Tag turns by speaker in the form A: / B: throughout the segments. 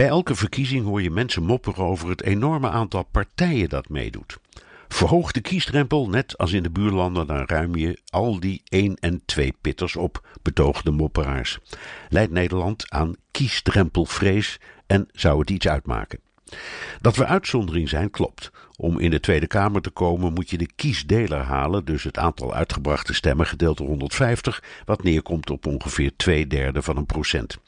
A: Bij elke verkiezing hoor je mensen mopperen over het enorme aantal partijen dat meedoet. Verhoog de kiesdrempel, net als in de buurlanden, dan ruim je al die 1 en 2 pitters op, betoogde mopperaars. Leidt Nederland aan kiesdrempelvrees en zou het iets uitmaken? Dat we uitzondering zijn, klopt. Om in de Tweede Kamer te komen moet je de kiesdeler halen, dus het aantal uitgebrachte stemmen gedeeld door 150, wat neerkomt op ongeveer twee derde van een procent.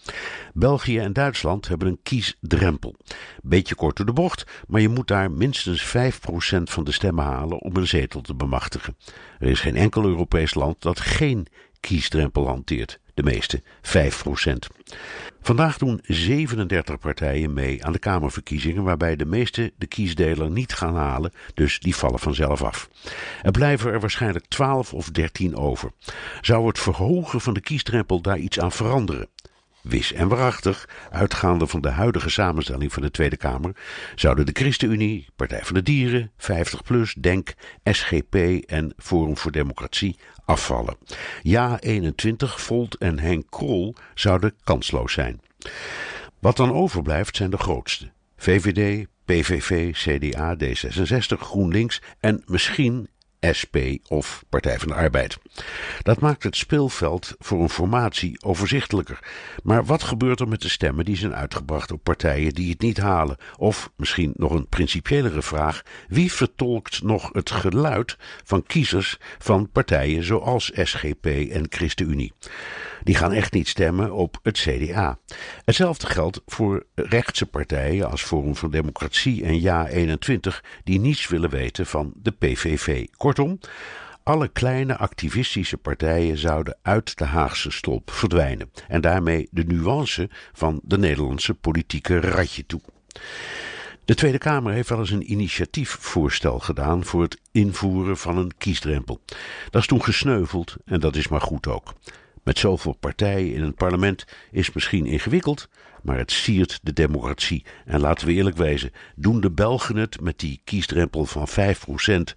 A: België en Duitsland hebben een kiesdrempel. Beetje kort door de bocht, maar je moet daar minstens 5% van de stemmen halen om een zetel te bemachtigen. Er is geen enkel Europees land dat geen kiesdrempel hanteert. De meeste 5%. Vandaag doen 37 partijen mee aan de Kamerverkiezingen, waarbij de meeste de kiesdeler niet gaan halen, dus die vallen vanzelf af. Er blijven er waarschijnlijk 12 of 13 over. Zou het verhogen van de kiesdrempel daar iets aan veranderen? Wis en waarachtig, uitgaande van de huidige samenstelling van de Tweede Kamer, zouden de ChristenUnie, Partij van de Dieren, 50PLUS, DENK, SGP en Forum voor Democratie afvallen. Ja 21, Volt en Henk Krol zouden kansloos zijn. Wat dan overblijft zijn de grootste. VVD, PVV, CDA, D66, GroenLinks en misschien SP of Partij van de Arbeid. Dat maakt het speelveld voor een formatie overzichtelijker. Maar wat gebeurt er met de stemmen die zijn uitgebracht op partijen die het niet halen? Of misschien nog een principiëlere vraag: wie vertolkt nog het geluid van kiezers van partijen zoals SGP en ChristenUnie? Die gaan echt niet stemmen op het CDA. Hetzelfde geldt voor rechtse partijen als Forum voor Democratie en Ja21, die niets willen weten van de PVV. Kortom, alle kleine activistische partijen zouden uit de Haagse stolp verdwijnen en daarmee de nuance van de Nederlandse politieke ratje toe. De Tweede Kamer heeft wel eens een initiatiefvoorstel gedaan voor het invoeren van een kiesdrempel. Dat is toen gesneuveld en dat is maar goed ook. Met zoveel partijen in het parlement is misschien ingewikkeld, maar het siert de democratie. En laten we eerlijk wezen, doen de Belgen het met die kiesdrempel van 5%